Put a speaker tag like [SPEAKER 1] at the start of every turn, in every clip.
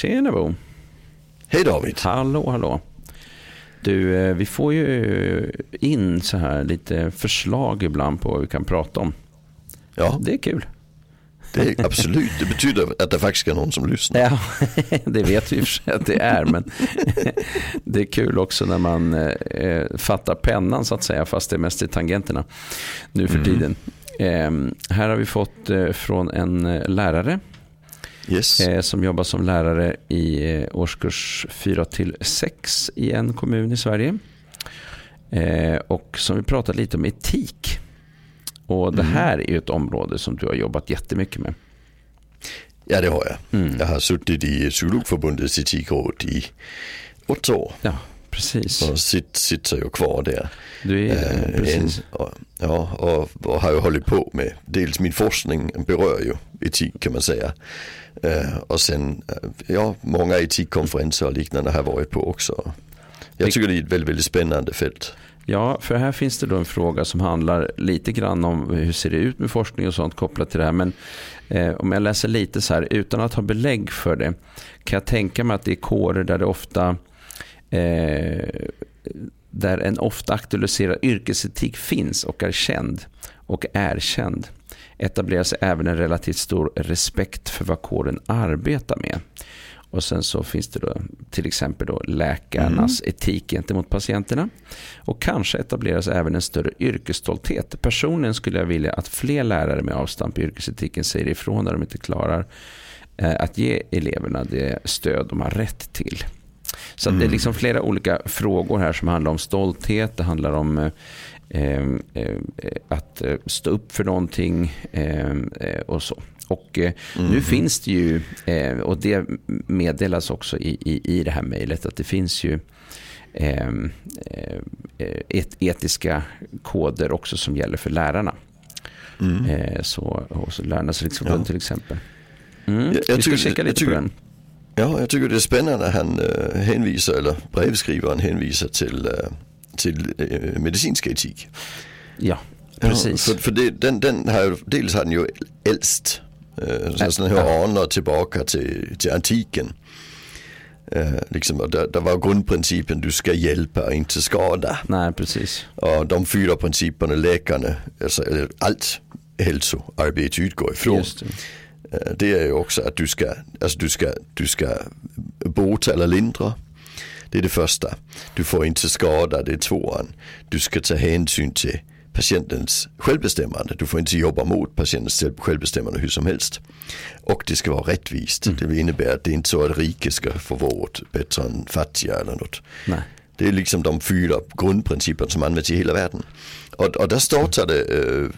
[SPEAKER 1] Tjena Bo.
[SPEAKER 2] Hej David.
[SPEAKER 1] Hallå, hallå. Du, eh, vi får ju in så här lite förslag ibland på vad vi kan prata om.
[SPEAKER 2] Ja,
[SPEAKER 1] Det är kul.
[SPEAKER 2] det är absolut. Det betyder att det faktiskt är någon som lyssnar.
[SPEAKER 1] Ja, det vet vi i och för sig att det är, men det är kul också när man eh, fattar pennan så att säga, fast det är mest i tangenterna nu för tiden. Eh, här har vi fått eh, från en lärare
[SPEAKER 2] Yes.
[SPEAKER 1] eh, som jobbar som lärare i eh, årskurs 4 till 6 i en kommun i Sverige. Eh, och som vi pratat lite om etik. Och det här är ju ett område som du har jobbat jättemycket med.
[SPEAKER 2] Ja, det har jag.
[SPEAKER 1] Mm.
[SPEAKER 2] Jag har suttit i Psykologförbundets etikråd i åtta år.
[SPEAKER 1] Ja, precis.
[SPEAKER 2] Och sitt, sitter ju kvar där.
[SPEAKER 1] Du är
[SPEAKER 2] Eh, en, ja, och, och har ju hållit på med, dels min forskning berör ju etik kan man säga. Eh, och sen, eh, ja, många etikkonferenser och liknande har jag varit på också. Jag tycker det är ett väldigt, väldigt spännande fält.
[SPEAKER 1] Ja, för här finns det då en fråga som handlar lite grann om hur ser det ut med forskning och sånt kopplat till det här. Men eh, om jag läser lite så här, utan att ha belägg för det, kan jag tänka mig att det är kårer där det ofta eh, där en ofta aktualiserad yrkesetik finns och är känd och erkänd etableras även en relativt stor respekt för vad kåren arbetar med. Och sen så finns det då till exempel då läkarnas etik gentemot patienterna. Och kanske etableras även en större yrkesstolthet. Personligen skulle jag vilja att fler lärare med avstamp i yrkesetiken säger ifrån när de inte klarar eh, att ge eleverna det stöd de har rätt till. Så att det är liksom flera olika frågor här som handlar om stolthet, det handlar om eh, eh, eh, att eh, stå upp för någonting eh, och så. Och eh, nu finns det ju, eh, och det meddelas också i, i, i det här mejlet, att det finns ju eh, eh, et, etiska koder också som gäller för lärarna. Eh, så, hos Lärarnas riksförbund
[SPEAKER 2] Ja.
[SPEAKER 1] till exempel. Mm.
[SPEAKER 2] Jag- jag
[SPEAKER 1] Vi ska
[SPEAKER 2] tycker- jag
[SPEAKER 1] lite
[SPEAKER 2] tycker-
[SPEAKER 1] på den.
[SPEAKER 2] Ja, jag tycker det är spännande att han äh, hänvisar, eller brevskrivaren hänvisar till, äh, till äh, medicinsk etik.
[SPEAKER 1] Ja, precis.
[SPEAKER 2] Ja, för för det, den, den har, dels har den ju äldst, så
[SPEAKER 1] Ja.
[SPEAKER 2] den hör anor tillbaka till, till antiken. Äh, liksom, och där, där var grundprincipen du ska hjälpa och inte skada.
[SPEAKER 1] Nej, precis.
[SPEAKER 2] Och de fyra principerna läkarna, alltså allt hälsoarbete utgår ifrån.
[SPEAKER 1] Just det.
[SPEAKER 2] Eh, Det är ju också att du ska, alltså du ska, du ska bota eller lindra. Det är det första. Du får inte skada, det är tvåan. Du ska ta hänsyn till patientens självbestämmande. Du får inte jobba mot patientens självbestämmande hur som helst. Och det ska vara rättvist. Det innebär att det är inte så att rika ska få vård bättre än fattiga eller något.
[SPEAKER 1] Nej.
[SPEAKER 2] Det är liksom de fyra grundprinciperna som används i hela världen. Och, och där startade, eh,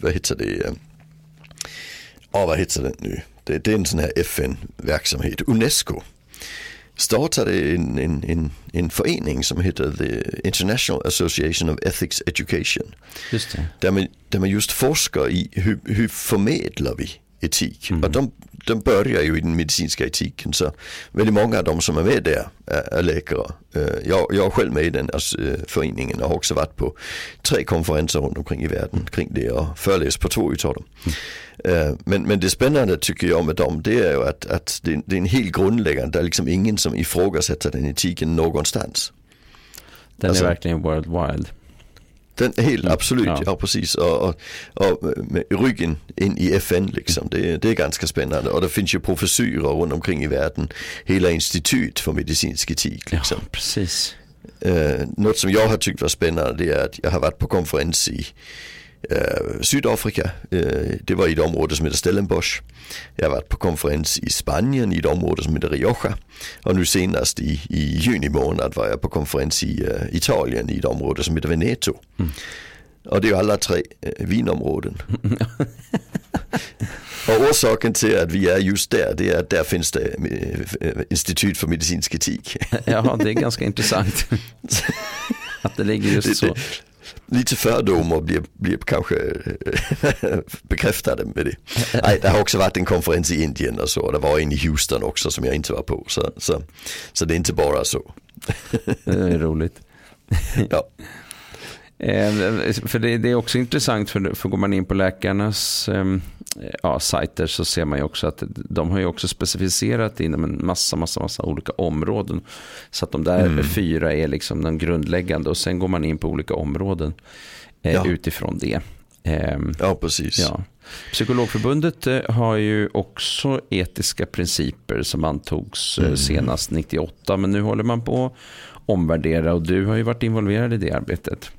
[SPEAKER 2] vad heter det, ja vad heter det nu, det, det är en sån här FN-verksamhet, Unesco startade en, en, en, en förening som heter The International Association of Ethics Education. Där man, där man just forskar i hur, hur förmedlar vi etik. Och de, de börjar ju i den medicinska etiken så väldigt många av de som är med där är, är läkare. Eh, Jag, jag är själv med i den alltså, eh, föreningen och har också varit på tre konferenser runt omkring i världen kring det och föreläst på två utav dem. Eh, Men, men det spännande tycker jag med dem det är ju att, att det, det är en helt grundläggande, det är liksom ingen som ifrågasätter den etiken någonstans.
[SPEAKER 1] Den
[SPEAKER 2] Alltså-
[SPEAKER 1] är verkligen world wild.
[SPEAKER 2] Den är helt absolut,
[SPEAKER 1] ja.
[SPEAKER 2] ja, precis. Och, och, och med ryggen in i FN liksom. Det, det är ganska spännande. Och det finns ju professurer runt omkring i världen. Hela institut för medicinsk etik liksom.
[SPEAKER 1] Ja, precis.
[SPEAKER 2] Eh, något som jag har tyckt var spännande det är att jag har varit på konferens i eh, Sydafrika. Eh, det var i ett område som heter Stellenbosch. Jag har varit på konferens i Spanien i ett område som heter Rioja. Och nu senast i, i juni månad var jag på konferens i eh, Italien i ett område som heter Veneto. Och det är ju alla tre vinområden. Och orsaken till att vi är just där, det är att där finns det institut för medicinsk etik.
[SPEAKER 1] Ja, det är ganska intressant. Att det ligger just
[SPEAKER 2] Det-
[SPEAKER 1] så.
[SPEAKER 2] det- lite fördomar blir, blir kanske eh, bekräftade med det. Nej, det har också varit en konferens i Indien och så. Det var en i Houston också som jag inte var på. Så, så, så det är inte bara så.
[SPEAKER 1] Det är roligt.
[SPEAKER 2] Ja.
[SPEAKER 1] Eh, för det, det, är också intressant, för, för går man in på läkarnas eh, ja, sajter så ser man ju också att de har ju också specificerat inom en massa, massa, massa olika områden. Så att de där mm. fyra är liksom de grundläggande och sen går man in på olika områden eh, ja. utifrån det.
[SPEAKER 2] Eh, ja, precis. Ja.
[SPEAKER 1] Psykologförbundet eh, har ju också etiska principer som antogs mm. senast 98, men nu håller man på omvärdera och du har ju varit involverad i det arbetet.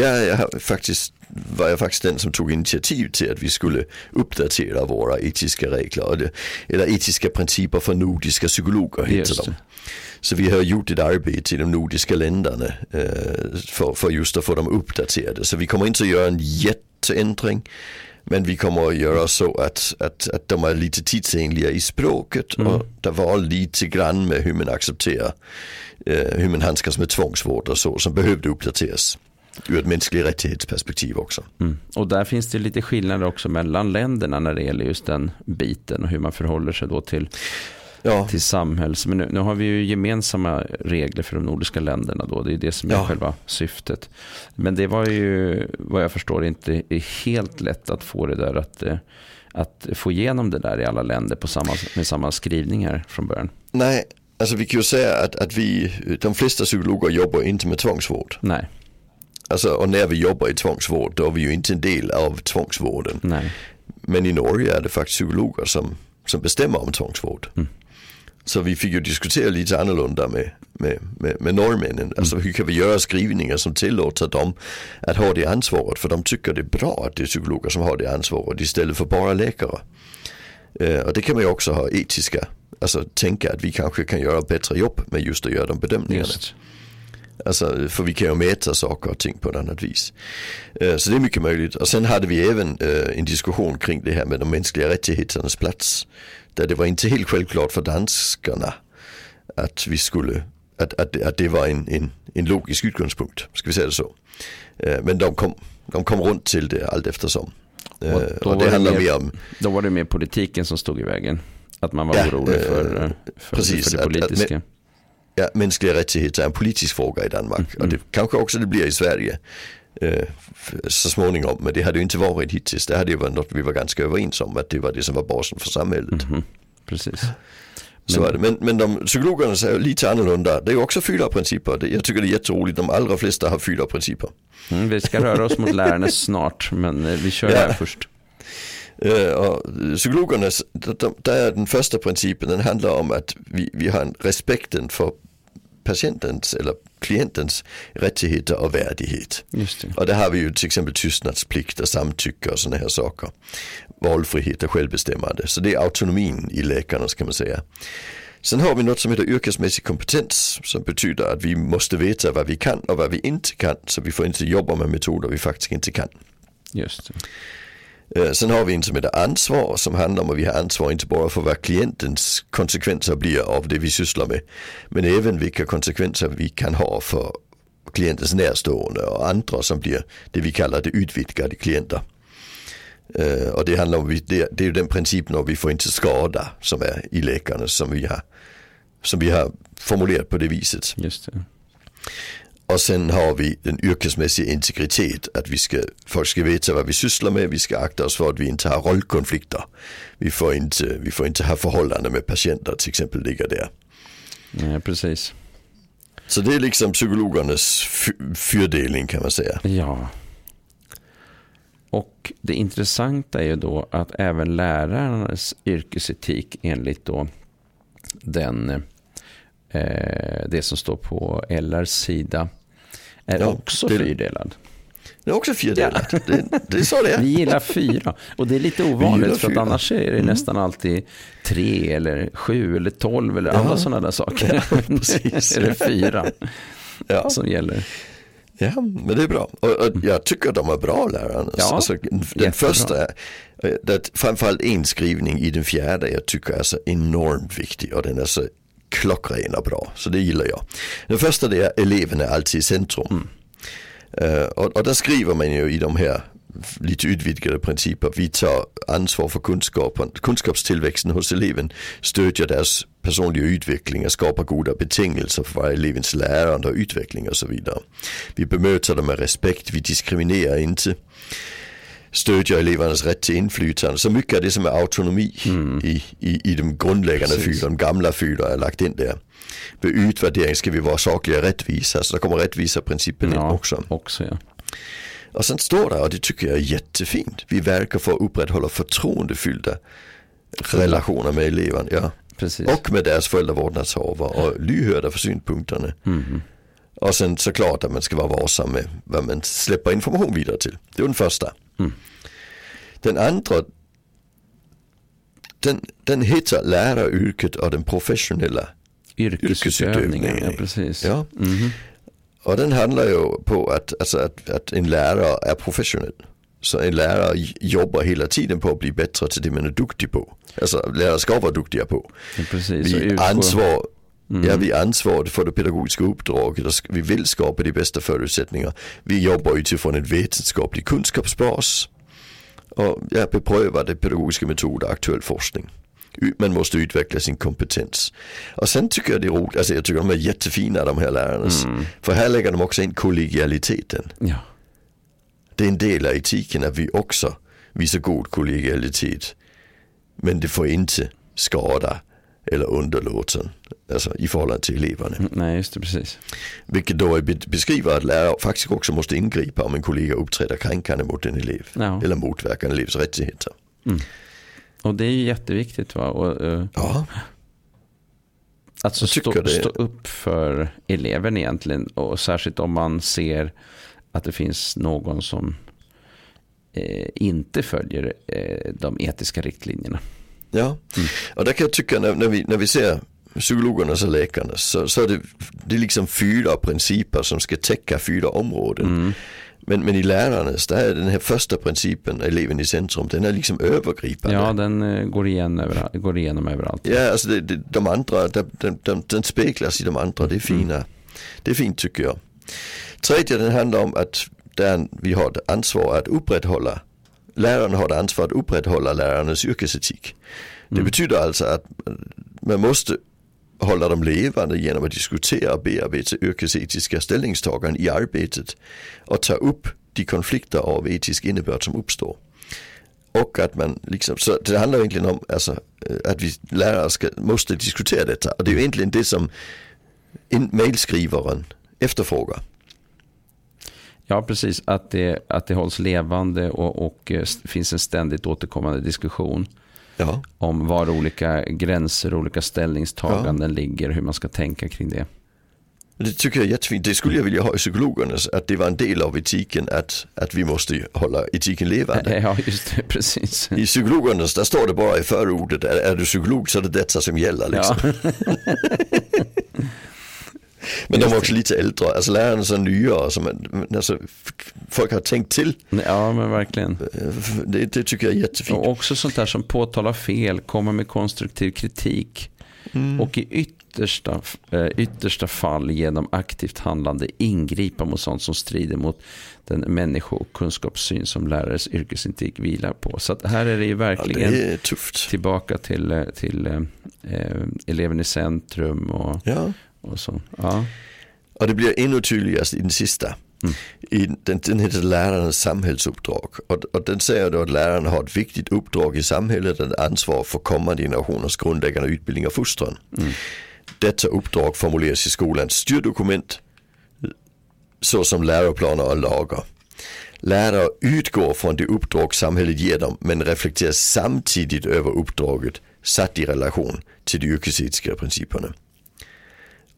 [SPEAKER 2] Ja, jag har faktiskt, var jag faktiskt den som tog initiativ till att vi skulle uppdatera våra etiska regler, eller etiska principer för nordiska psykologer heter de. Så vi har gjort ett arbete i de nordiska länderna eh, för, för just att få dem uppdaterade. Så vi kommer inte att göra en jätteändring. Men vi kommer att göra så att, att, att de är lite tidsenliga i språket mm. och det var lite grann med hur man accepterar, eh, hur man handskas med tvångsvård och så som behövde uppdateras ur ett mänskligt rättighetsperspektiv också.
[SPEAKER 1] Mm. Och där finns det lite skillnader också mellan länderna när det gäller just den biten och hur man förhåller sig då till, ja. till samhälls... Men nu, nu, har vi ju gemensamma regler för de nordiska länderna då, det är det som är ja. själva syftet. Men det var ju, vad jag förstår, inte helt lätt att få det där att, eh, att få igenom det där i alla länder på samma, med samma skrivningar från början.
[SPEAKER 2] Nej, alltså vi kan ju säga att, att vi, de flesta psykologer jobbar inte med tvångsvård.
[SPEAKER 1] Nej.
[SPEAKER 2] Alltså, och när vi jobbar i tvångsvård då är vi ju inte en del av tvångsvården.
[SPEAKER 1] Nej.
[SPEAKER 2] Men i Norge är det faktiskt psykologer som, som bestämmer om tvångsvård. Mm. Så vi fick ju diskutera lite annorlunda med, med, med, med norrmännen. Mm. Alltså hur kan vi göra skrivningar som tillåter dem att ha det ansvaret. För de tycker det är bra att det är psykologer som har det ansvaret istället för bara läkare. Eh, och det kan man ju också ha etiska, alltså tänka att vi kanske kan göra bättre jobb med just att göra de bedömningarna. Just. Alltså, för vi kan ju mäta saker och ting på ett annat vis. Uh, så det är mycket möjligt. Och sen hade vi även uh, en diskussion kring det här med de mänskliga rättigheternas plats. Där det var inte helt självklart för danskarna att vi skulle, att, att, att det var en, en, en logisk utgångspunkt, ska vi säga det så. Uh, men de kom, de kom runt till det allt eftersom.
[SPEAKER 1] Och, och det handlar mer om... Då var det mer politiken som stod i vägen. Att man var ja, orolig för, för, precis, för det politiska. Att, att,
[SPEAKER 2] ja, mänskliga rättigheter är en politisk fråga i Danmark. Mm. Och det kanske också det blir i Sverige eh, så småningom. Men det hade ju inte varit hittills. Det hade ju varit något vi var ganska överens om. Att det var det som var basen för samhället.
[SPEAKER 1] Mm. Precis.
[SPEAKER 2] Så är det. Men, men de psykologerna säger lite annorlunda. Det är också fyra principer. Jag tycker det är jätteroligt. De allra flesta har fyra principer.
[SPEAKER 1] Mm, vi ska röra oss mot lärarna snart. Men eh, vi kör ja. här först.
[SPEAKER 2] Uh, och psykologernas, där är den första principen, den handlar om att vi, vi har en respekten för patientens eller klientens rättigheter och värdighet. Och där har vi ju till exempel tystnadsplikt och samtycke och sådana här saker. Valfrihet och självbestämmande. Så det är autonomin i läkarna ska man säga. Sen har vi något som heter yrkesmässig kompetens som betyder att vi måste veta vad vi kan och vad vi inte kan så vi får inte jobba med metoder vi faktiskt inte kan.
[SPEAKER 1] Just det.
[SPEAKER 2] Eh, sen har vi en som heter ansvar som handlar om att vi har ansvar inte bara för vad klientens konsekvenser blir av det vi sysslar med. Men även vilka konsekvenser vi kan ha för klientens närstående och andra som blir det vi kallar det utvidgade klienter. Eh, och det handlar om, det, det är ju den principen att vi får inte skada som är i läkarna som vi har, som vi har formulerat på det viset.
[SPEAKER 1] Just det.
[SPEAKER 2] Och sen har vi den yrkesmässiga integritet, att vi ska, folk ska veta vad vi sysslar med, vi ska akta oss för att vi inte har rollkonflikter. Vi får inte, vi får inte ha förhållanden med patienter till exempel ligga där.
[SPEAKER 1] Ja, precis.
[SPEAKER 2] Så det är liksom psykologernas fyrdelning kan man säga.
[SPEAKER 1] Ja. Och det intressanta är ju då att även lärarnas yrkesetik enligt då den, eh, det som står på LRs sida är ja, också det, fyrdelad.
[SPEAKER 2] Det är också fyrdelat. Ja. Det, det så det är.
[SPEAKER 1] Vi gillar fyra. Och det är lite ovanligt för att annars är det mm. nästan alltid tre eller sju eller tolv eller ja. andra sådana där saker. Ja, precis. är det fyra ja. som gäller.
[SPEAKER 2] Ja, men det är bra. Och, och jag tycker de är bra lärarna. Ja, alltså, den första, det, framförallt en skrivning i den fjärde jag tycker är så enormt viktig och den är så klockren och bra. Så det gillar jag. Den första det är eleven är alltid i centrum. Mm. Uh, och, och där skriver man ju i de här lite utvidgade principer. Vi tar ansvar för kunskapen, kunskapstillväxten hos eleven, stödjer deras personliga utveckling och skapar goda betingelser för varje elevens lärande och utveckling och så vidare. Vi bemöter dem med respekt, vi diskriminerar inte stödjer elevernas rätt till inflytande. Så mycket av det som är autonomi mm. i, i, i de grundläggande fyra, de gamla fyra är lagt in där. Vid utvärdering ska vi vara sakliga och rättvisa, så där kommer rättvisa principen ja, in också.
[SPEAKER 1] också ja.
[SPEAKER 2] Och sen står det, och det tycker jag är jättefint, vi verkar för att upprätthålla förtroendefyllda relationer med eleven. Ja.
[SPEAKER 1] Precis.
[SPEAKER 2] Och med deras föräldravårdnadshavare och lyhörda för synpunkterna. Mm. Och sen såklart att man ska vara varsam med vad man släpper information vidare till. Det är den första. Mm. Den andra, den, den heter läraryrket och den professionella
[SPEAKER 1] yrkesutövningen. Ja, precis. Ja. Mm.
[SPEAKER 2] Och den handlar ju på att, alltså att, att en lärare är professionell. Så en lärare jobbar hela tiden på att bli bättre till det man är duktig på. Alltså lärare ska vara duktiga på.
[SPEAKER 1] Ja, precis.
[SPEAKER 2] Vi ansvar, mm. ja, vi ansvarar för det pedagogiska uppdraget och vi vill skapa de bästa förutsättningar. Vi jobbar utifrån en vetenskaplig kunskapsbas och ja, beprövade pedagogiska metoder, aktuell forskning. Man måste utveckla sin kompetens. Och sen tycker jag det är roligt, alltså jag tycker de är jättefina de här lärarna. Mm. För här lägger de också in kollegialiteten.
[SPEAKER 1] Ja.
[SPEAKER 2] Det är en del av etiken att vi också visar god kollegialitet. Men det får inte skada eller underlåten alltså i förhållande till eleverna. Mm,
[SPEAKER 1] nej, just det, precis.
[SPEAKER 2] Vilket då beskriver att lärare faktiskt också måste ingripa om en kollega uppträder kränkande mot en elev. Ja. Eller motverkar en elevs rättigheter. Mm.
[SPEAKER 1] Och det är ju jätteviktigt. Va? Och, uh,
[SPEAKER 2] ja.
[SPEAKER 1] Alltså stå, stå, upp för eleven egentligen. Och särskilt om man ser att det finns någon som eh, inte följer eh, de etiska riktlinjerna.
[SPEAKER 2] Ja, mm. och där kan jag tycka när, när, vi, när vi ser psykologernas och läkarnas så, så är det, det är liksom fyra principer som ska täcka fyra områden. Mm. Men, men i lärarnas, där är den här första principen, eleven i centrum, den är liksom övergripande.
[SPEAKER 1] Ja, den eh, går, igen över, går igenom överallt.
[SPEAKER 2] Ja, alltså det, det, de andra, de, de, de, den speglas i de andra, det är fina. Mm. Det är fint tycker jag. Tredje, den handlar om att där vi har ansvar att upprätthålla, lärarna har ansvar att upprätthålla lärarnas yrkesetik. Det mm. betyder alltså att man måste hålla dem levande genom att diskutera och bearbeta yrkesetiska ställningstaganden i arbetet och ta upp de konflikter av etisk innebörd som uppstår. Och att man liksom, så det handlar egentligen om alltså, att vi lärare ska, måste diskutera detta. Och det är ju egentligen det som mailskrivaren efterfrågar.
[SPEAKER 1] Ja, precis. Att det, att det hålls levande och, och eh, finns en ständigt återkommande diskussion.
[SPEAKER 2] Ja.
[SPEAKER 1] Om var olika gränser och olika ställningstaganden ja. ligger, hur man ska tänka kring det.
[SPEAKER 2] Det tycker jag är jättefint. Det skulle jag vilja ha i psykologernas, att det var en del av etiken att, att vi måste hålla etiken levande.
[SPEAKER 1] Ja, just det, precis.
[SPEAKER 2] I psykologernas, där står det bara i förordet, är, är du psykolog så är det detta som gäller. Liksom. Ja. Men de är också lite äldre, alltså lärarna är så nya, som, alltså, folk har tänkt till.
[SPEAKER 1] Ja men verkligen.
[SPEAKER 2] Det, det tycker jag är jättefint.
[SPEAKER 1] Och också sånt där som påtalar fel, kommer med konstruktiv kritik. Mm. Och i yttersta, eh, yttersta fall genom aktivt handlande ingripa mot sånt som strider mot den människo och kunskapssyn som lärares yrkesintik vilar på. Så här är det ju verkligen
[SPEAKER 2] ja, det
[SPEAKER 1] tillbaka till, eh, till eh, eleven i centrum och,
[SPEAKER 2] ja.
[SPEAKER 1] Och så. Ja.
[SPEAKER 2] Och det blir ännu tydligast i den sista. Mm. I, den, den heter lärarens samhällsuppdrag och, och den säger då att läraren har ett viktigt uppdrag i samhället att ansvara för kommande generationers grundläggande utbildning och fostran. Mm. Detta uppdrag formuleras i skolans styrdokument såsom läroplaner och lagar. Lärare utgår från det uppdrag samhället ger dem men reflekterar samtidigt över uppdraget satt i relation till de yrkesetiska principerna.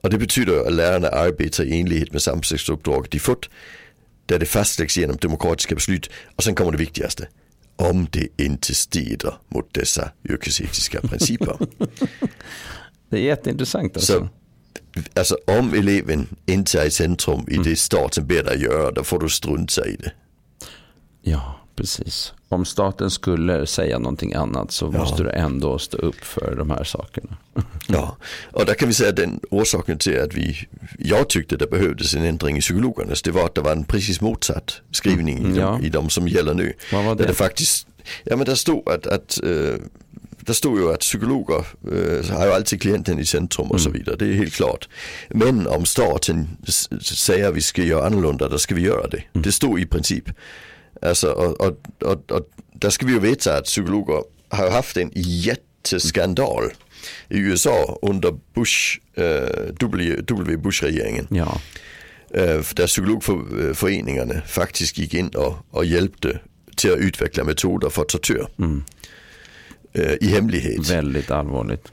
[SPEAKER 2] Och det betyder att lärarna arbetar i enlighet med samhällsuppdraget de fått där det fastläggs genom demokratiska beslut och sen kommer det viktigaste. Om det inte strider mot dessa yrkesetiska principer.
[SPEAKER 1] det är jätteintressant alltså. Så,
[SPEAKER 2] alltså om eleven inte är i centrum i mm. det staten ber dig göra, då får du strunta i det.
[SPEAKER 1] Ja, Precis. Om staten skulle säga någonting annat så
[SPEAKER 2] Ja.
[SPEAKER 1] måste du ändå stå upp för de här sakerna.
[SPEAKER 2] Ja, och där kan vi säga att den orsaken till att vi, jag tyckte det behövdes en ändring i psykologernas, det var att det var en precis motsatt skrivning i,
[SPEAKER 1] Mm, ja.
[SPEAKER 2] de, i de som gäller nu.
[SPEAKER 1] Vad var
[SPEAKER 2] Där
[SPEAKER 1] det?
[SPEAKER 2] det faktiskt, ja men där stod att, att eh, där stod ju att psykologer eh, har ju alltid klienten i centrum och så
[SPEAKER 1] Mm.
[SPEAKER 2] vidare, det är helt klart. Men om staten säger att vi ska göra annorlunda, då ska vi göra det.
[SPEAKER 1] Mm.
[SPEAKER 2] Det står i princip. Alltså, och, och, och, och där ska vi ju veta att psykologer har haft en jätteskandal i USA under Bush, eh, W, Bush-regeringen.
[SPEAKER 1] Ja,
[SPEAKER 2] Eh, där psykologföreningarna faktiskt gick in och, och hjälpte till att utveckla metoder för tortyr. Eh, I hemlighet.
[SPEAKER 1] väldigt allvarligt.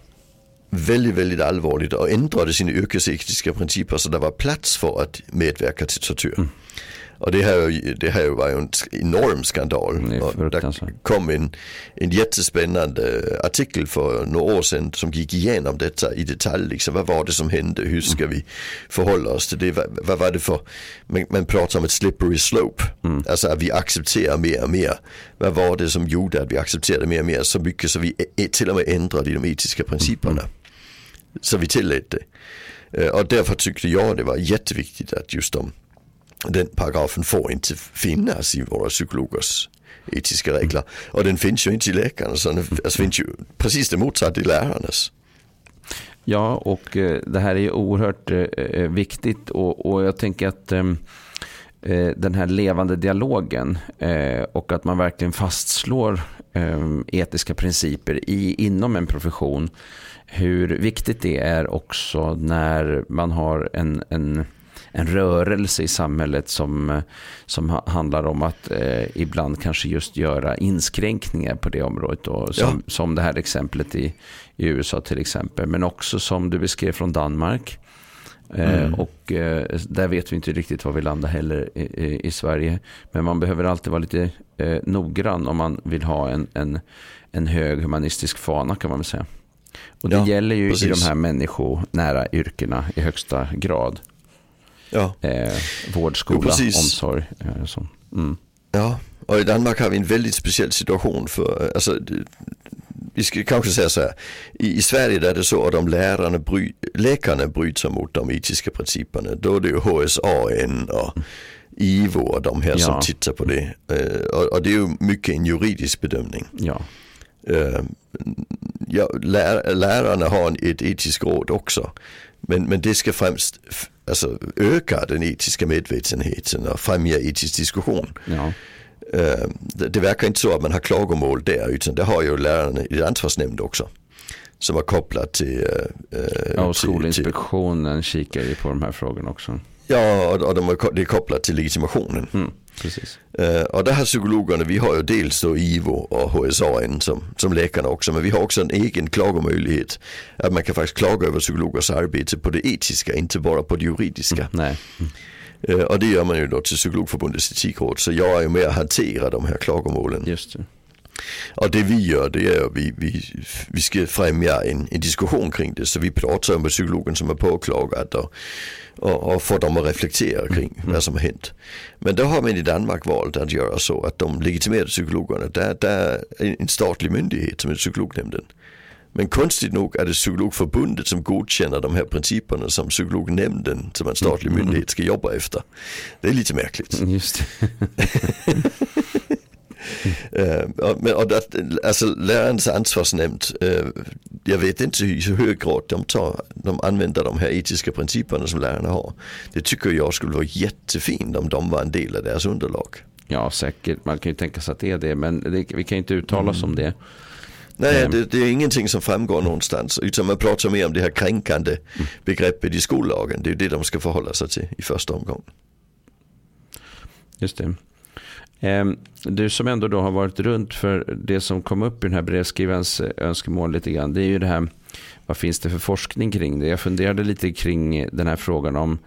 [SPEAKER 2] Väldigt, väldigt allvarligt och ändrade sina yrkesetiska principer så det var plats för att medverka till tortyr. Och det här, det här var ju en enorm skandal.
[SPEAKER 1] Det
[SPEAKER 2] Och där kom en, en jättespännande artikel för några år sedan som gick igenom detta i detalj. Liksom, vad var det som hände? Hur ska vi förhålla oss till det? Vad, vad var det för, man, man pratar om ett slippery slope. Alltså att vi accepterar mer och mer. Vad var det som gjorde att vi accepterade mer och mer så mycket så vi ä- till och med ändrade i de etiska principerna. Så vi tillät det. Eh, Och därför tyckte jag det var jätteviktigt att just de, den paragrafen får inte finnas i våra psykologers etiska regler. Och den finns ju inte i läkarnas, den alltså, finns ju precis det motsatta i lärarnas.
[SPEAKER 1] Ja, och eh, det här är ju oerhört eh, eh, viktigt och, och jag tänker att den här levande dialogen och att man verkligen fastslår etiska principer i, inom en profession. Hur viktigt det är också när man har en, en, en rörelse i samhället som, eh, som ha- handlar om att eh, ibland kanske just göra inskränkningar på det området. Då, som, som det här exemplet i, i USA till exempel. Men också som du beskrev från Danmark. Eh, och eh, där vet vi inte riktigt var vi landar heller i, i, i Sverige. Men man behöver alltid vara lite eh, noggrann om man vill ha en, en, en hög humanistisk fana kan man väl säga. Och det
[SPEAKER 2] Ja,
[SPEAKER 1] gäller ju i
[SPEAKER 2] precis.
[SPEAKER 1] de här människonära yrkena i högsta grad.
[SPEAKER 2] Ja.
[SPEAKER 1] Eh, vård, skola,
[SPEAKER 2] precis.
[SPEAKER 1] omsorg. Eh, så. Mm.
[SPEAKER 2] Ja, och i Danmark har vi en väldigt speciell situation för, alltså, det- vi ska kanske säga så här, i, i Sverige där är det så att om lärarna bry, läkarna bryter mot de etiska principerna, då är det ju HSAN och IVO och de här som
[SPEAKER 1] Ja.
[SPEAKER 2] tittar på det. Eh, och, och det är ju mycket en juridisk bedömning.
[SPEAKER 1] Ja.
[SPEAKER 2] Eh, ja, lär, lärarna har en, ett etiskt råd också. Men, men det ska främst alltså, öka den etiska medvetenheten och främja etisk diskussion.
[SPEAKER 1] Ja.
[SPEAKER 2] Eh, det, det verkar inte så att man har klagomål där utan det har ju lärarna i ansvarsnämnd också. Som är kopplat till... eh, eh,
[SPEAKER 1] ja, och
[SPEAKER 2] till- till,
[SPEAKER 1] Skolinspektionen kikar ju på de här frågorna också.
[SPEAKER 2] ja, och, de är, det är kopplat till legitimationen.
[SPEAKER 1] Mm, precis.
[SPEAKER 2] Eh, och där har psykologerna, vi har ju dels då IVO och HSAN som, som läkarna också, men vi har också en egen klagomöjlighet. Att man kan faktiskt klaga över psykologers arbete på det etiska, inte bara på det juridiska.
[SPEAKER 1] Nej.
[SPEAKER 2] Eh, och det gör man ju då till Psykologförbundets etikråd, så jag är ju med att hantera de här klagomålen.
[SPEAKER 1] Just det.
[SPEAKER 2] Och det vi gör det är att vi, vi, vi ska främja en, en diskussion kring det. Så vi pratar med psykologen som är påklagad och, och, och får dem att reflektera kring vad som har hänt. Men då har man i Danmark valt att göra så att de legitimerade psykologerna, där, där är en statlig myndighet som är psykolognämnden. Men konstigt nog är det psykologförbundet som godkänner de här principerna som psykolognämnden som en statlig myndighet ska jobba efter. Det är lite märkligt.
[SPEAKER 1] Just
[SPEAKER 2] Eh, och, men, och det, alltså lärarens ansvarsnämnd, eh, jag vet inte i så hög grad de, tar, de använder de här etiska principerna som lärarna har. Det tycker jag skulle vara jättefint om de var en del av deras underlag.
[SPEAKER 1] Ja, säkert. Man kan ju tänka sig att det är det. Men det, vi kan inte uttala oss om det.
[SPEAKER 2] Nej,
[SPEAKER 1] Mm.
[SPEAKER 2] det, det är ingenting som framgår någonstans. Utan man pratar mer om det här kränkande begreppet i skollagen. Det är det de ska förhålla sig till i första omgången.
[SPEAKER 1] Just det. Ehm, du som ändå då har varit runt för det som kom upp i den här brevskrivarens eh, önskemål lite grann. Det är ju det här, vad finns det för forskning kring det? Jag funderade lite kring den här frågan om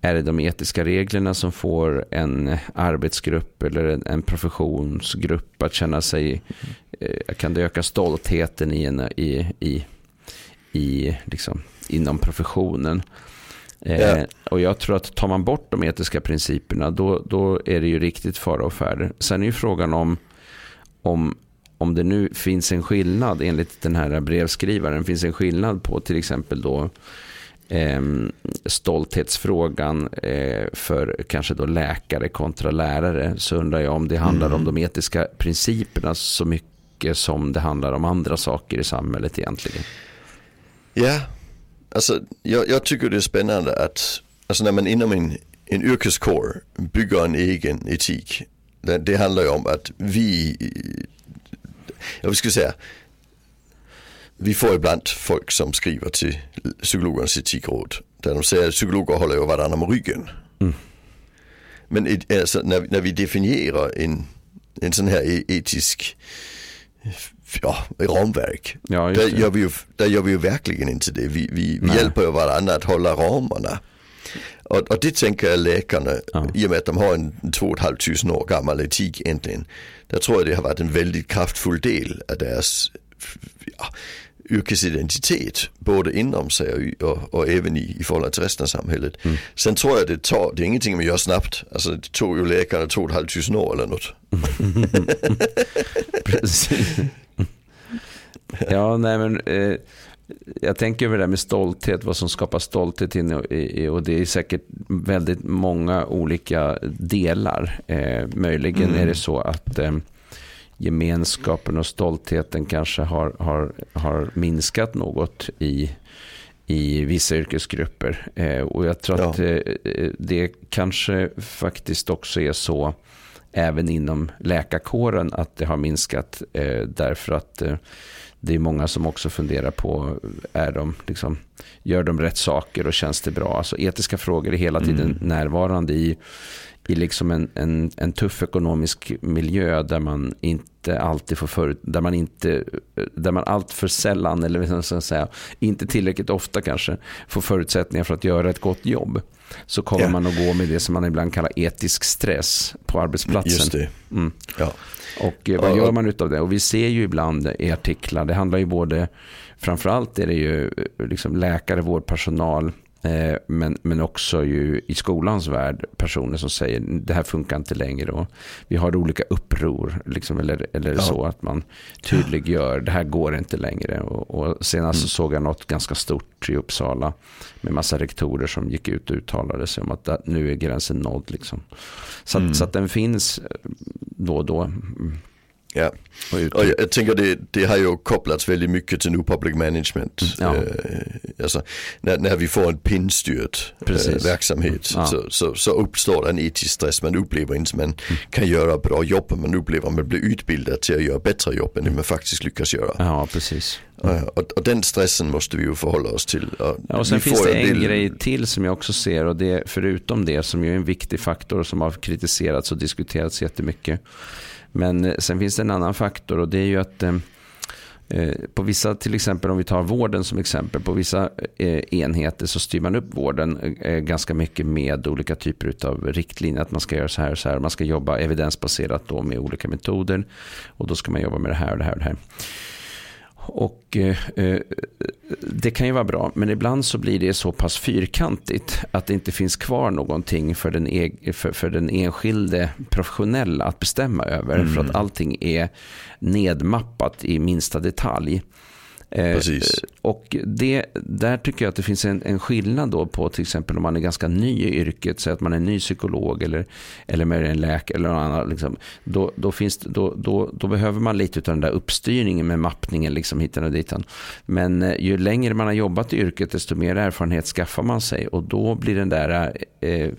[SPEAKER 1] är det de etiska reglerna som får en arbetsgrupp eller en, professionsgrupp att känna sig, eh, kan det öka stoltheten i, en, i, i, i liksom, inom professionen? Eh, ja. Och jag tror att tar man bort de etiska principerna då, då är det ju riktigt fara och färde. Sen är ju frågan om, om, om det nu finns en skillnad enligt den här brevskrivaren, finns en skillnad på till exempel då eh, stolthetsfrågan eh, för kanske då läkare kontra lärare så undrar jag om det handlar mm. om de etiska principerna så mycket som det handlar om andra saker i samhället egentligen.
[SPEAKER 2] Ja, alltså jag, jag tycker det är spännande att alltså när man inom en, en yrkeskår bygger en egen etik. Det, det handlar ju om att vi, jag skulle säga, vi får ibland folk som skriver till psykologernas etikråd. Där de säger att psykologer håller ju varandra med ryggen. Mm. Men alltså, när, när vi definierar en, en sån här e-, etisk ja, ramverk. Ja, där, gör vi ju, där gör vi ju verkligen inte det. Vi, vi, vi hjälper ju varandra att hålla ramarna. Och, och det tänker jag läkarna, ja. i och med att de har en två och ett halvt tusen år gammal etik egentligen. Där tror jag det har varit en väldigt kraftfull del av deras ja, yrkesidentitet både inom sig och, och även i, i förhållande till resten av samhället. Mm. Sen tror jag det tar, det är ingenting man gör snabbt. Alltså det tog ju läkarna två och ett halvt tusen år eller något.
[SPEAKER 1] Precis. Ja, nej men eh, jag tänker över det där med stolthet, vad som skapar stolthet in i, och det är säkert väldigt många olika delar. Eh, möjligen mm. är det så att eh, gemenskapen och stoltheten kanske har, har, har minskat något i, i vissa yrkesgrupper. Eh, och jag tror ja. att eh, det kanske faktiskt också är så även inom läkarkåren att det har minskat eh, därför att eh, det är många som också funderar på, är de, liksom, gör de rätt saker och känns det bra? Alltså etiska frågor är hela tiden mm. närvarande i i liksom en, en, en tuff ekonomisk miljö där man inte alltid får förut, där man inte, där man allt för sällan eller så att säga, inte tillräckligt ofta kanske får förutsättningar för att göra ett gott jobb. Så kommer ja. man att gå med det som man ibland kallar etisk stress på arbetsplatsen.
[SPEAKER 2] Just det. Mm. Ja.
[SPEAKER 1] Och eh, vad gör man utav det? Och vi ser ju ibland i artiklar, det handlar ju både, framförallt är det ju eh, liksom läkare, vårdpersonal, men, men också ju i skolans värld personer som säger det här funkar inte längre. Och vi har olika uppror, liksom, eller, eller ja. så att man tydliggör det här går inte längre. Och, och senast mm. såg jag något ganska stort i Uppsala med massa rektorer som gick ut och uttalade sig om att nu är gränsen nådd. Liksom. Så, mm. så att den finns då och då.
[SPEAKER 2] Ja, och jag, jag, tänker det, det har ju kopplats väldigt mycket till New Public Management. Ja. Eh, alltså, när, när, vi får en pinstyrd eh, verksamhet ja. så, så, så, uppstår en etisk stress. Man upplever inte att man mm. kan göra bra jobb. Man upplever att man blir utbildad till att göra bättre jobb än det man faktiskt lyckas göra.
[SPEAKER 1] Ja, precis.
[SPEAKER 2] Mm. Och, och, den stressen måste vi ju förhålla oss till.
[SPEAKER 1] Ja, och sen finns det en del... grej till som jag också ser och det förutom det som är en viktig faktor som har kritiserats och diskuterats jättemycket. Men eh, sen finns det en annan faktor och det är ju att eh, eh, på vissa, till exempel om vi tar vården som exempel, på vissa enheter så styr man upp vården ganska mycket med olika typer av riktlinjer. Att man ska göra så här och så här. Man ska jobba evidensbaserat då med olika metoder. Och då ska man jobba med det här och det här och det här. Och det kan ju vara bra, men ibland så blir det så pass fyrkantigt att det inte finns kvar någonting för den, e för, för den enskilde professionella att bestämma över. Mm. För att allting är nedmappat i minsta detalj.
[SPEAKER 2] Eh, Precis.
[SPEAKER 1] Och det, där tycker jag att det finns en, en skillnad då på till exempel om man är ganska ny i yrket, så att man är ny psykolog eller, eller med en läkare eller någon annan. Liksom, då, då, finns, då, då, då behöver man lite av den där uppstyrningen med mappningen liksom hitan och ditan. Men eh, ju längre man har jobbat i yrket desto mer erfarenhet skaffar man sig och då blir den där eh,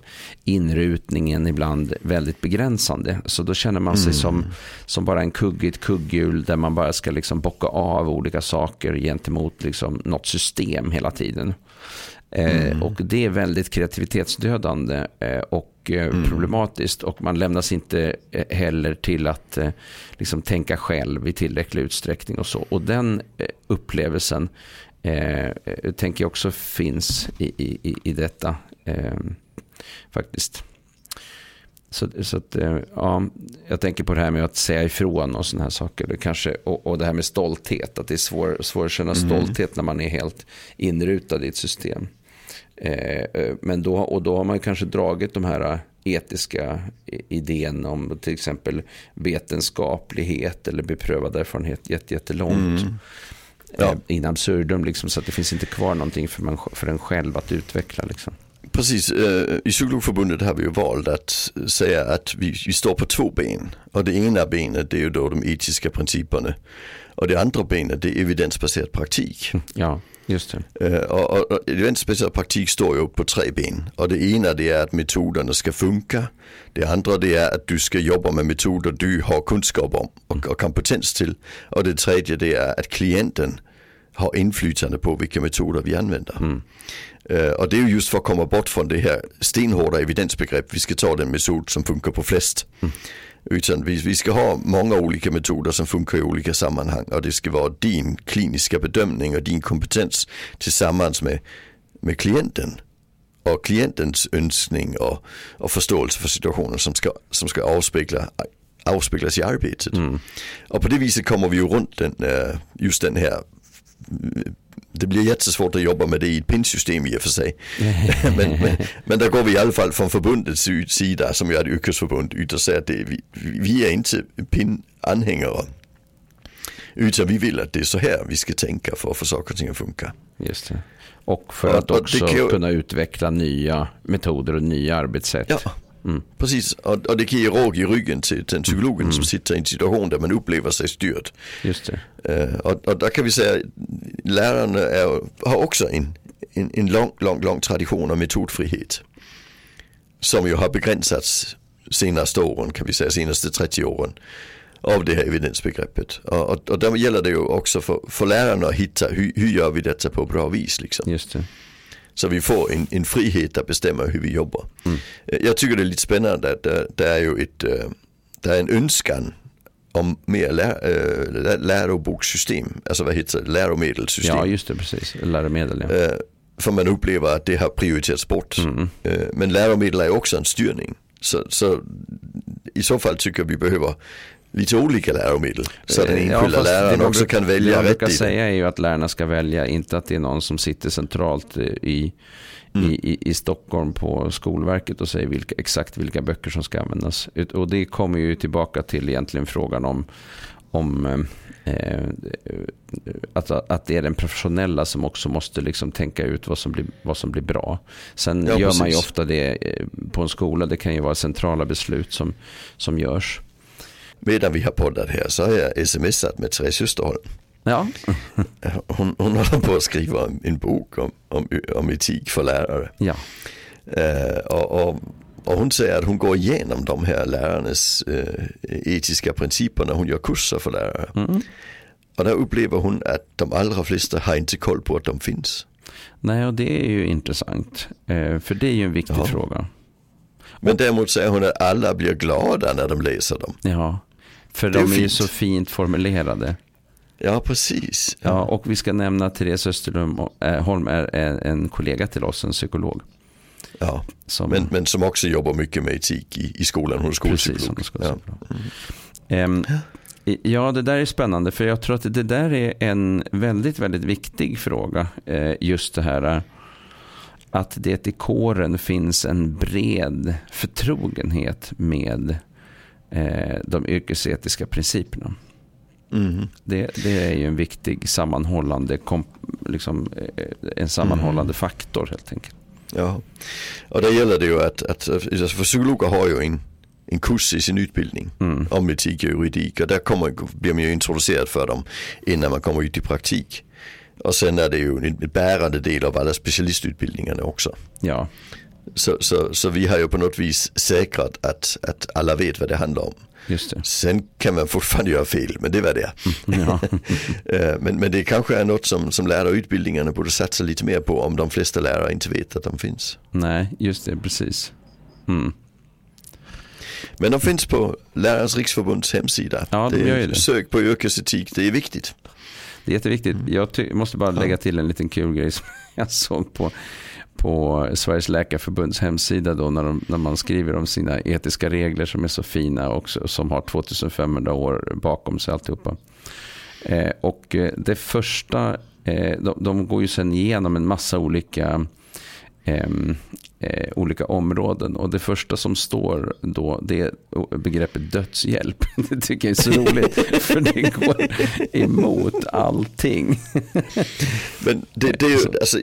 [SPEAKER 1] inrutningen ibland väldigt begränsande. Så då känner man sig mm. som, som bara en kugg i ett kugghjul där man bara ska liksom bocka av olika saker gentemot liksom något system hela tiden. Eh, mm. och det är väldigt kreativitetsdödande eh, och eh, mm. problematiskt. Och man lämnas inte heller till att liksom tänka själv i tillräcklig utsträckning. Och så. Och den upplevelsen eh, tänker jag också finns i, i, i detta. Eh, faktiskt. Så, så att, eh, ja, jag tänker på det här med att säga ifrån och sådana här saker. Det kanske, och, och det här med stolthet. Att det är svårt svår att känna mm. stolthet när man är helt inrutad i ett system. Eh, men då, och då har man kanske dragit de här etiska idén om till exempel vetenskaplighet eller beprövad erfarenhet jättelångt. Mm. Ja. In absurdum, liksom, så att det finns inte kvar någonting för, man, för en själv att utveckla. Liksom.
[SPEAKER 2] Precis, i Psykologförbundet har vi ju valt att säga att vi, vi står på två ben. Och det ena benet det är ju då de etiska principerna. Och det andra benet det är evidensbaserad praktik.
[SPEAKER 1] Ja, just det.
[SPEAKER 2] Och, och, och evidensbaserad praktik står ju på tre ben. Och det ena det är att metoderna ska funka. Det andra det är att du ska jobba med metoder du har kunskap om och, och kompetens till. Och det tredje det är att klienten har inflytande på vilka metoder vi använder. Mm. Och det är ju just för att komma bort från det här stenhårda evidensbegrepp. Vi ska ta den metod som funkar på flest. Mm. Utan vi, vi ska ha många olika metoder som funkar i olika sammanhang och det ska vara din kliniska bedömning och din kompetens tillsammans med, med klienten och klientens önskning och, och förståelse för situationen som ska, som ska avspegla, avspeglas i arbetet. Mm. Och på det viset kommer vi ju runt den, uh, just den här det blir jättesvårt att jobba med det i ett pinsystem i och för sig. men, men, men där går vi i alla fall från förbundets sida, som är ett yrkesförbund, ut och säger att det, vi, vi är inte PIN-anhängare. Utan vi vill att det är så här vi ska tänka för att få saker och ting att funka.
[SPEAKER 1] Just det. Och för att också kunna utveckla nya metoder och nya arbetssätt.
[SPEAKER 2] Ja. Mm. Precis, och, och, det kan ge råg i ryggen till den psykologen mm. som sitter i en situation där man upplever sig styrd.
[SPEAKER 1] Just det.
[SPEAKER 2] Uh, och, och där kan vi säga lärarna är, har också en, en, en lång, lång, lång tradition av metodfrihet. Som ju har begränsats senaste åren, kan vi säga, senaste 30 åren av det här evidensbegreppet. Och, och, och där gäller det ju också för, för lärarna att hitta hur, hur gör vi detta på bra vis. Liksom.
[SPEAKER 1] Just det.
[SPEAKER 2] Så vi får en, en frihet att bestämma hur vi jobbar. Mm. Jag tycker det är lite spännande att det, det är ju ett, det är en önskan om mer lär, lärobokssystem, alltså vad heter det, läromedelssystem.
[SPEAKER 1] Ja just det, precis, läromedel. Ja. Äh,
[SPEAKER 2] för man upplever att det har prioriterats bort. Mm. Äh, men läromedel är också en styrning. Så, så i så fall tycker jag vi behöver lite olika läromedel. Så att den enskilda ja, läraren också kan välja rätt det.
[SPEAKER 1] Jag brukar säga är ju att lärarna ska välja, inte att det är någon som sitter centralt i, mm. i, i, Stockholm på Skolverket och säger vilka, exakt vilka böcker som ska användas. Och det kommer ju tillbaka till egentligen frågan om, om eh, att, att det är den professionella som också måste liksom tänka ut vad som blir, vad som blir bra. Sen ja, gör precis. man ju ofta det eh, på en skola. Det kan ju vara centrala beslut som, som görs
[SPEAKER 2] medan vi har poddat här så har jag smsat med Therese Österholm.
[SPEAKER 1] Ja.
[SPEAKER 2] hon, hon håller på att skriva en bok om, om, om etik för lärare.
[SPEAKER 1] Ja.
[SPEAKER 2] Uh, och, och, och, hon säger att hon går igenom de här lärarnas uh, etiska principer när hon gör kurser för lärare. Mm. Och där upplever hon att de allra flesta har inte koll på att de finns.
[SPEAKER 1] Nej, och det är ju intressant. Uh, för det är ju en viktig ja. fråga.
[SPEAKER 2] Men däremot säger hon att alla blir glada när de läser dem.
[SPEAKER 1] Ja. För de är, är ju så fint formulerade.
[SPEAKER 2] Ja, precis.
[SPEAKER 1] Ja. ja. och vi ska nämna att Therese Österholm är en kollega till oss, en psykolog.
[SPEAKER 2] Ja, som, men, men som också jobbar mycket med etik i, i skolan. Hon är skolpsykolog. Precis,
[SPEAKER 1] ja. Mm. ja, det där är spännande. För jag tror att det där är en väldigt, väldigt viktig fråga. Eh, just det här att det i kåren finns en bred förtrogenhet med eh, de yrkesetiska principerna. Mm. Det, det, är ju en viktig sammanhållande, kom, liksom, eh, en sammanhållande mm. faktor helt enkelt.
[SPEAKER 2] Ja, och där gäller det ju att, att alltså för psykologer har ju en, en kurs i sin utbildning mm. om etik och juridik och där kommer, blir man ju introducerad för dem innan man kommer ut i praktik. Och sen är det ju en bärande del av alla specialistutbildningarna också.
[SPEAKER 1] Ja.
[SPEAKER 2] Så, så, så vi har ju på något vis säkrat att, att alla vet vad det handlar om.
[SPEAKER 1] Just det.
[SPEAKER 2] Sen kan man fortfarande göra fel, men det var det. Ja. Eh, men, men det kanske är något som, som lärarutbildningarna borde satsa lite mer på om de flesta lärare inte vet att de finns.
[SPEAKER 1] Nej, just det, precis. Mm.
[SPEAKER 2] Men de finns på Lärarens riksförbunds hemsida.
[SPEAKER 1] Ja, de det det.
[SPEAKER 2] Sök på yrkesetik, det är viktigt.
[SPEAKER 1] Det är jätteviktigt. Mm. Jag måste bara lägga till en liten kul grej som jag såg på på Sveriges läkarförbunds hemsida då när, de, när man skriver om sina etiska regler som är så fina och som har 2500 år bakom sig alltihopa. Eh, och eh, det första, eh, de, de, går ju sen igenom en massa olika eh, olika områden. Och det första som står då det är begreppet dödshjälp. Det tycker jag är så roligt för det går emot allting.
[SPEAKER 2] Men det, det, är ju, alltså,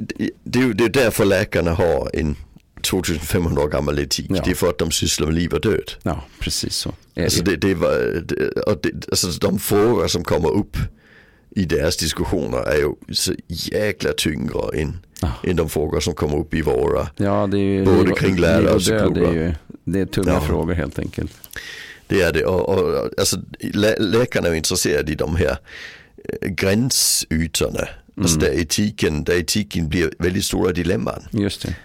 [SPEAKER 2] det, är ju det är därför läkarna har en 2500 år gammal etik. Ja. Det är för att de sysslar med liv och död.
[SPEAKER 1] Ja, precis så.
[SPEAKER 2] Alltså det, det, var, det, och det, alltså de frågor som kommer upp i deras diskussioner är ju så jäkla tyngre än, ah. än de frågor som kommer upp i våra.
[SPEAKER 1] Ja, det är ju
[SPEAKER 2] både kring lärare och psykologer.
[SPEAKER 1] Det är, ju, det är tunga ja. frågor helt enkelt.
[SPEAKER 2] Det är det och, och alltså, lä läkarna är intresserade i de här äh, gränsytorna. Alltså mm. Alltså där etiken, där etiken blir väldigt stora dilemman.
[SPEAKER 1] Just det.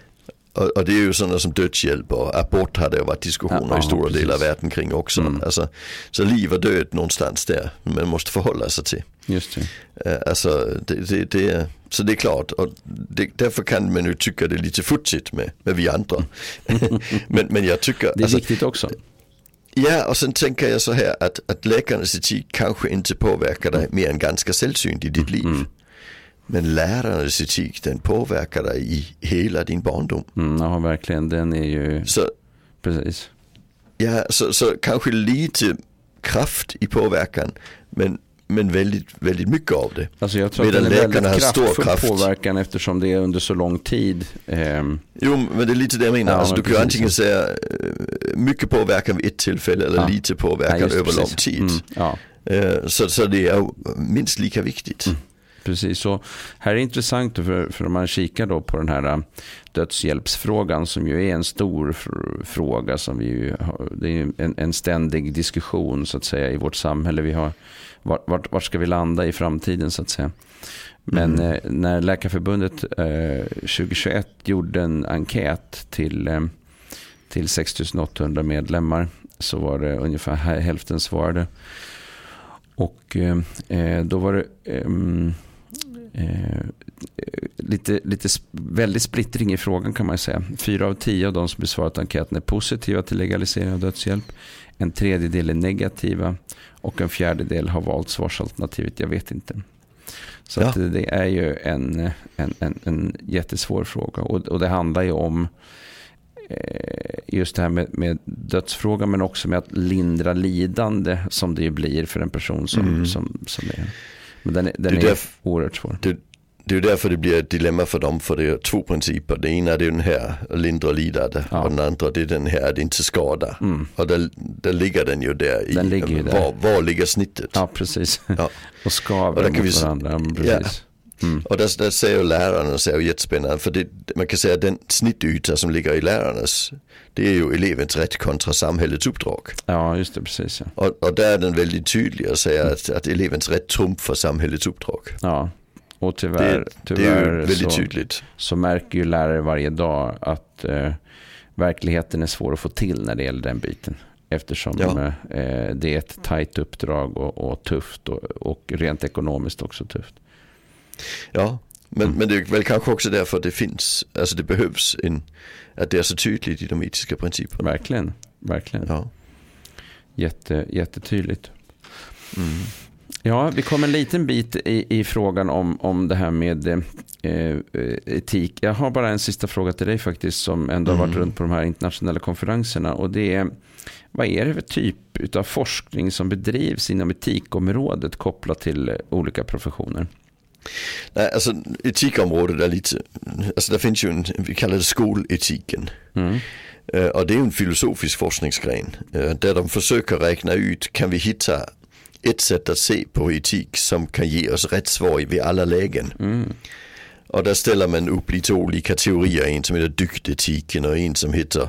[SPEAKER 2] Och, det är ju sådana som dödshjälp och abort hade det varit diskussioner ja, i stora precis. delar av världen kring också. Mm. Alltså, så liv och död någonstans där, man måste förhålla sig till.
[SPEAKER 1] Just
[SPEAKER 2] det. Uh, alltså, det, det, det, så det är klart, och det, därför kan man ju tycka det är lite futsigt med, med vi andra. men, men jag tycker...
[SPEAKER 1] Det är alltså, viktigt också.
[SPEAKER 2] Ja, och sen tänker jag så här att, att läkarnas etik kanske inte påverkar dig mer än ganska sällsynt i ditt liv. Mm. Men lärarnas etik den påverkar dig i hela din barndom.
[SPEAKER 1] Mm, ja, verkligen. Den är ju...
[SPEAKER 2] Så,
[SPEAKER 1] Precis.
[SPEAKER 2] Ja, så, så kanske lite kraft i påverkan. Men, men väldigt, väldigt mycket av det.
[SPEAKER 1] Alltså jag tror Medan att det är väldigt kraftfull kraft. påverkan eftersom det är under så lång tid.
[SPEAKER 2] Ehm. Jo, men det är lite det jag menar. Ja, alltså, du kan antingen säga eh, mycket påverkan vid ett tillfälle eller ja. lite påverkan ja, över precis. lång tid. Mm, ja. Eh, så, så det är minst lika viktigt. Mm.
[SPEAKER 1] Precis, så här är intressant för, för om man kikar då på den här äh, dödshjälpsfrågan som ju är en stor fråga som vi ju har, det är en, en ständig diskussion så att säga i vårt samhälle. Vi har, vart, vart ska vi landa i framtiden så att säga. Men mm. eh, när Läkarförbundet eh, 2021 gjorde en enkät till, eh, till 6800 medlemmar så var det ungefär hälften svarade. Och då var det ehm, eh, lite, lite väldigt splittring i frågan kan man säga. Fyra av tio av de som besvarat enkäten är positiva till legalisering av dödshjälp. En tredjedel är negativa och en fjärdedel har valt svarsalternativet jag vet inte. Så ja. det är ju en, en, en, en jättesvår fråga och, och det handlar ju om eh, just det här med, med dödsfrågan men också med att lindra lidande som det ju blir för en person som, mm. som, som är men den, den det är, är oerhört svår.
[SPEAKER 2] Det, det är därför det blir ett dilemma för dem, för det är två principer. Det ena är den här, lindra lidande, ja. och den andra det är den här, att inte skada. Mm. Och där, där ligger den ju där i,
[SPEAKER 1] den ligger ju där.
[SPEAKER 2] Var, var ligger snittet?
[SPEAKER 1] Ja, precis. Ja. och skaver mot vi, varandra, precis.
[SPEAKER 2] Ja. Mm. Och där, där säger lärarna, så är det jättespännande, för det, man kan säga att den snittyta som ligger i lärarnas, det är ju elevens rätt kontra samhällets uppdrag.
[SPEAKER 1] Ja, just det, precis. Ja.
[SPEAKER 2] Och, och där är den väldigt tydlig och säger mm. att, att elevens rätt trumfar samhällets uppdrag.
[SPEAKER 1] Ja, och tyvärr, det, tyvärr
[SPEAKER 2] det är väldigt
[SPEAKER 1] så,
[SPEAKER 2] tydligt.
[SPEAKER 1] så märker ju lärare varje dag att eh, verkligheten är svår att få till när det gäller den biten. Eftersom ja. eh, det är ett tajt uppdrag och, och tufft och, och, rent ekonomiskt också tufft.
[SPEAKER 2] Ja, men, mm. men det är väl kanske också därför att det finns, alltså det behövs en, att det är så tydligt i de etiska principerna.
[SPEAKER 1] Verkligen, verkligen. Ja. Jätte, jättetydligt. Mm. Ja, vi kom en liten bit i, i frågan om, om det här med eh, etik. Jag har bara en sista fråga till dig faktiskt som ändå har varit mm. runt på de här internationella konferenserna. Och det är, vad är det för typ av forskning som bedrivs inom etikområdet kopplat till olika professioner?
[SPEAKER 2] Nej, alltså etikområdet är lite, alltså det finns ju en, vi kallar det skoletiken. Mm. Uh, och det är en filosofisk forskningsgren uh, där de försöker räkna ut, kan vi hitta ett sätt att se på etik som kan ge oss rätt svar vid alla lägen. Mm. Och där ställer man upp lite olika teorier, en som heter dygdetiken och en som heter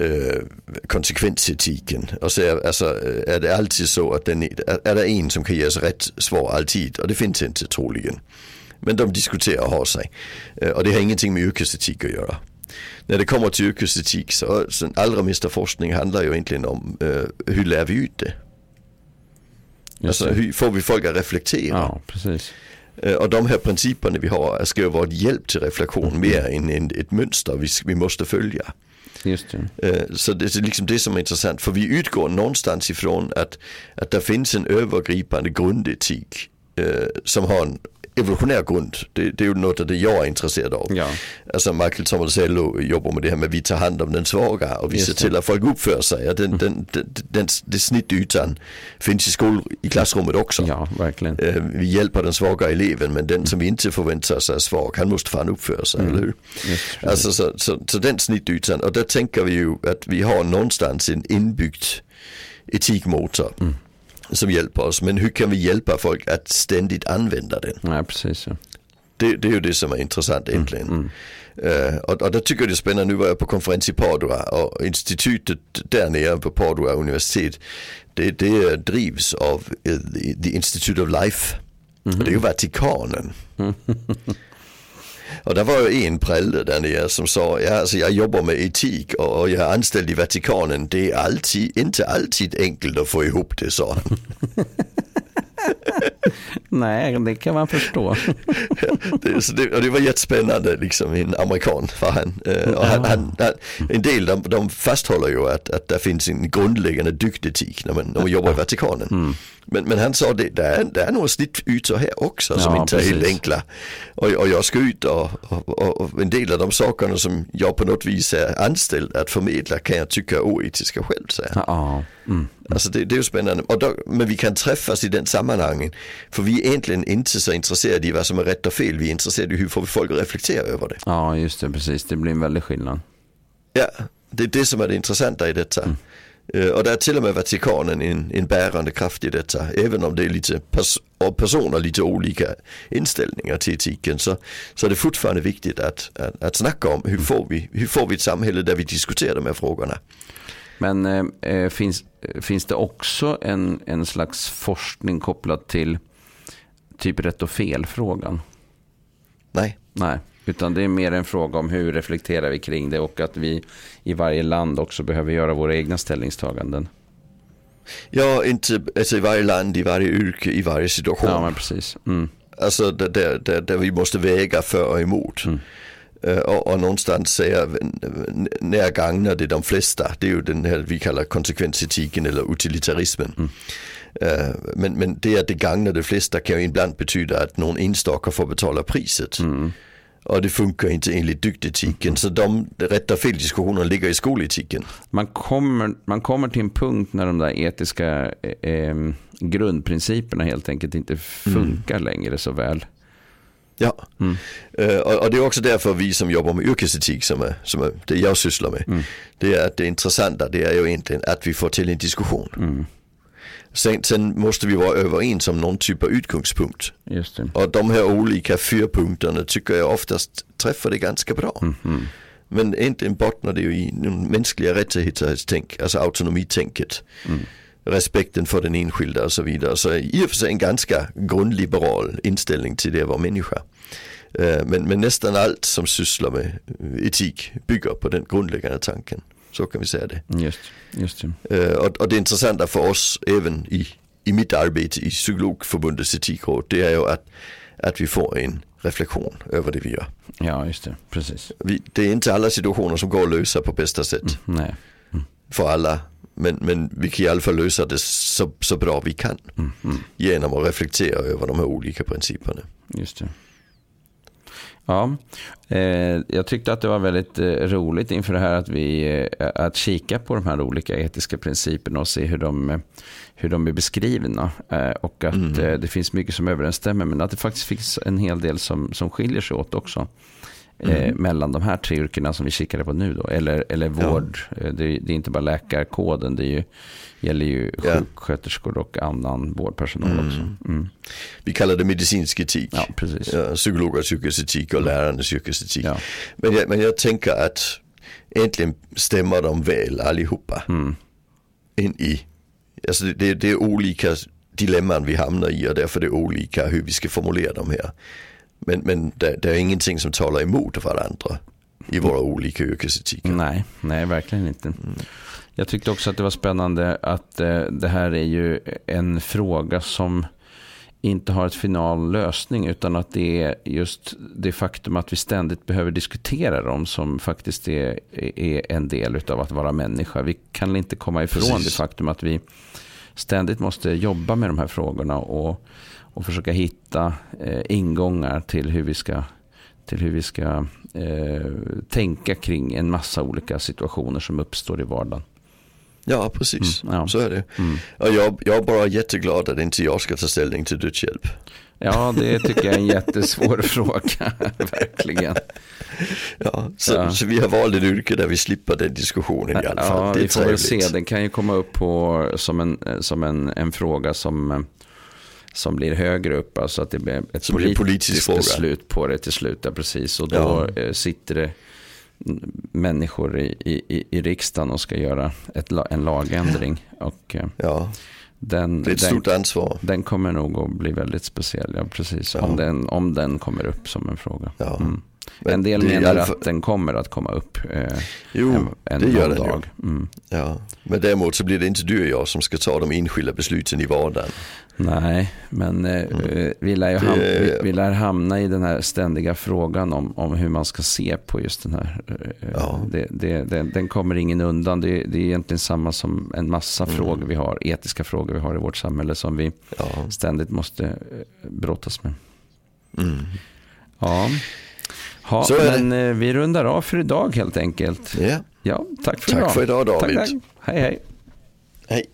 [SPEAKER 2] eh, konsekvensetiken. Och så är, alltså, är det alltid så att den, är det en som kan ge oss rätt svar alltid och det finns inte troligen. Men de diskuterar och har sig. Och det har ingenting med yrkesetik att göra. När det kommer till yrkesetik så, så allra mesta forskning handlar ju egentligen om eh, hur lär vi ut det? alltså hur får vi folk att reflektera?
[SPEAKER 1] Ja, precis.
[SPEAKER 2] Och de här principerna vi har ska ju vara ett hjälp till reflektion mm. mer än ett mönster vi, vi måste följa.
[SPEAKER 1] Just det.
[SPEAKER 2] Eh, så det är liksom det som är intressant. För vi utgår någonstans ifrån att, att det finns en övergripande grundetik eh, som har en evolutionär grund. Det, det, är ju något av det jag är intresserad av.
[SPEAKER 1] Ja.
[SPEAKER 2] Alltså Michael Tomasello jobbar med det här med att vi tar hand om den svaga och vi ser till att folk uppför sig. Den, mm. den, den, den, den snittytan finns i, skol, i klassrummet också.
[SPEAKER 1] Ja, verkligen.
[SPEAKER 2] Eh, vi hjälper den svaga eleven men den som inte förväntar sig är svag, han måste fan uppföra sig, mm. eller hur? Just, alltså, så, så, så den snittytan, och där tänker vi ju att vi har någonstans en inbyggd etikmotor. Mm som hjälper oss. Men hur kan vi hjälpa folk att ständigt använda den?
[SPEAKER 1] Ja, precis. Ja.
[SPEAKER 2] Det, det, är ju det som är intressant egentligen. Mm, mm. Uh, och, och där tycker jag det är spännande, nu var jag på konferens i Padua och institutet där nere på Padua universitet, det, det drivs av uh, the, the Institute of Life. Mm -hmm. Och det är ju Vatikanen. Och det var ju en prälle där nere som sa, ja alltså jag jobbar med etik och jag är anställd i Vatikanen. Det är alltid, inte alltid enkelt att få ihop det, sa han.
[SPEAKER 1] Nej, det kan man förstå.
[SPEAKER 2] det, det, det var jättespännande, liksom en amerikan var han. Uh, och han, han, han, en del de, de fasthåller ju att, att det finns en grundläggande dyktetik när man, när man jobbar i Vatikanen. Mm. Men, men han sa det, det är, det är några snittytor här också som ja, inte precis. är helt enkla. Och, och jag ska ut och, och, och, en del av de sakerna som jag på något vis är anställd att förmedla kan jag tycka är oetiska själv. Säger han. Ja, mm. Alltså det, det, är ju spännande. Och då, men vi kan träffas i den sammanhangen. För vi är egentligen inte så intresserade i vad som är rätt och fel. Vi är intresserade i hur får vi folk att reflektera över det.
[SPEAKER 1] Ja, just det, precis. Det blir en väldig skillnad.
[SPEAKER 2] Ja, det är det som är det intressanta i detta. Mm. Uh, och det är till och med Vatikanen en, en bärande kraft i detta. Även om det är lite pers och personer lite olika inställningar till etiken så, så är det fortfarande viktigt att, att, att snacka om hur får, vi, hur får vi ett samhälle där vi diskuterar de här frågorna.
[SPEAKER 1] Men eh, eh, finns, finns det också en, en slags forskning kopplad till typ rätt och fel-frågan?
[SPEAKER 2] Nej.
[SPEAKER 1] Nej, utan det är mer en fråga om hur reflekterar vi kring det och att vi i varje land också behöver göra våra egna ställningstaganden.
[SPEAKER 2] Ja, inte alltså i varje land, i varje yrke, i varje situation.
[SPEAKER 1] Ja, men precis. Mm.
[SPEAKER 2] Alltså där, där, där, vi måste väga för och emot. Mm. Och, och, någonstans säga när gagnar det de flesta. Det är ju den här vi kallar konsekvensetiken eller utilitarismen. Mm. Uh, men, men det att det gagnar de flesta kan ju ibland betyda att någon enstaka får betala priset. Mm. Och det funkar inte enligt dygdetiken. Så de rätta feldiskussionerna ligger i skoletiken.
[SPEAKER 1] Man kommer, man kommer till en punkt när de där etiska eh, eh grundprinciperna helt enkelt inte funkar mm. längre så väl.
[SPEAKER 2] Ja, mm. uh, och, och, det är också därför vi som jobbar med yrkesetik som är, som är det jag sysslar med. Mm. Det är att det intressanta det är ju egentligen att vi får till en diskussion. Mm. Sen, sen, måste vi vara överens om någon typ av utgångspunkt. Och de här olika fyra punkterna tycker jag oftast träffar det ganska bra. Mm -hmm. Men egentligen bottnar det ju i mänskliga rättigheter, alltså autonomitänket. Mm. Respekten för den enskilda och så vidare. Så i och för sig en ganska grundliberal inställning till det att vara människa. Eh, men, men nästan allt som sysslar med etik bygger på den grundläggande tanken. Så kan vi säga det.
[SPEAKER 1] Just, just
[SPEAKER 2] det. Och, och, det intressanta för oss även i, i mitt arbete i Psykologförbundets etikråd det är ju att, att vi får en reflektion över det vi gör.
[SPEAKER 1] Ja, just det. Precis.
[SPEAKER 2] Vi, det är inte alla situationer som går att lösa på bästa sätt.
[SPEAKER 1] Mm, nej. Mm.
[SPEAKER 2] För alla. Men, men vi kan i alla fall lösa det så, så bra vi kan. Mm, mm. genom att reflektera över de här olika principerna.
[SPEAKER 1] Just det. Ja, eh, jag tyckte att det var väldigt eh, roligt inför det här att, vi, eh, att kika på de här olika etiska principerna och se hur de, hur de är beskrivna. Eh, och att mm. Eh, det finns mycket som överensstämmer men att det faktiskt finns en hel del som, som skiljer sig åt också. Eh, mm. mellan de här tre yrkena som vi kikade på nu då. Eller, eller vård, ja. det, det, är inte bara läkarkoden, det är ju gäller ju ja. sjuksköterskor och annan vårdpersonal mm. också. Mm.
[SPEAKER 2] Vi kallar det medicinsk etik.
[SPEAKER 1] Ja, precis.
[SPEAKER 2] Ja, psykologers yrkesetik och lärarnas yrkesetik. Ja. Men, jag, men jag tänker att egentligen stämmer de väl allihopa mm. in i, alltså det, det är olika dilemman vi hamnar i och därför är det olika hur vi ska formulera dem här. Men, men det, det är ingenting som talar emot varandra i våra olika yrkesetiker.
[SPEAKER 1] Nej, nej verkligen inte. Mm. Jag tyckte också att det var spännande att eh, det här är ju en fråga som inte har ett final lösning utan att det är just det faktum att vi ständigt behöver diskutera dem som faktiskt är, är en del av att vara människa. Vi kan inte komma ifrån Precis. det faktum att vi ständigt måste jobba med de här frågorna och, och försöka hitta eh, ingångar till hur vi ska, till hur vi ska eh, tänka kring en massa olika situationer som uppstår i vardagen.
[SPEAKER 2] Ja, precis. Mm, ja. Så är det. Mm. Och jag, jag är bara jätteglad att inte jag ska ta ställning till dödshjälp.
[SPEAKER 1] Ja, det tycker jag är en jättesvår fråga, verkligen.
[SPEAKER 2] Ja, så, ja. så, vi har valt ett yrke där vi slipper den diskussionen i alla fall.
[SPEAKER 1] Ja, det är vi får väl se. Den kan ju komma upp på, som, en, som en, en fråga som, som blir högre upp. Alltså att det blir ett politiskt politisk beslut på det till slut. Ja, precis. Och då ja. Eh, sitter det människor i, i, i riksdagen och ska göra ett, en lagändring. Och, eh,
[SPEAKER 2] ja. Den, det är ett den, stort ansvar.
[SPEAKER 1] Den kommer nog att bli väldigt speciell, ja, precis. Ja. Om, den, om den kommer upp som en fråga. Ja. Mm. En del menar att den kommer att komma upp eh,
[SPEAKER 2] jo, en, en det gör den dag. Mm. Ja. Men däremot så blir det inte du och jag som ska ta de enskilda besluten i vardagen.
[SPEAKER 1] Nej, men eh, mm. vi, lär hamna, vi, vi, lär hamna i den här ständiga frågan om, om hur man ska se på just den här. Eh, ja. det, det, den, den, kommer ingen undan. Det, det, är egentligen samma som en massa mm. frågor vi har, etiska frågor vi har i vårt samhälle som vi ja. ständigt måste eh, brottas med. Mm. Ja. Ja, men det. Eh, vi rundar av för idag helt enkelt.
[SPEAKER 2] Yeah.
[SPEAKER 1] Ja, tack för
[SPEAKER 2] tack
[SPEAKER 1] idag.
[SPEAKER 2] Tack för idag David.
[SPEAKER 1] Tack, tack. Hej, hej.
[SPEAKER 2] Hej.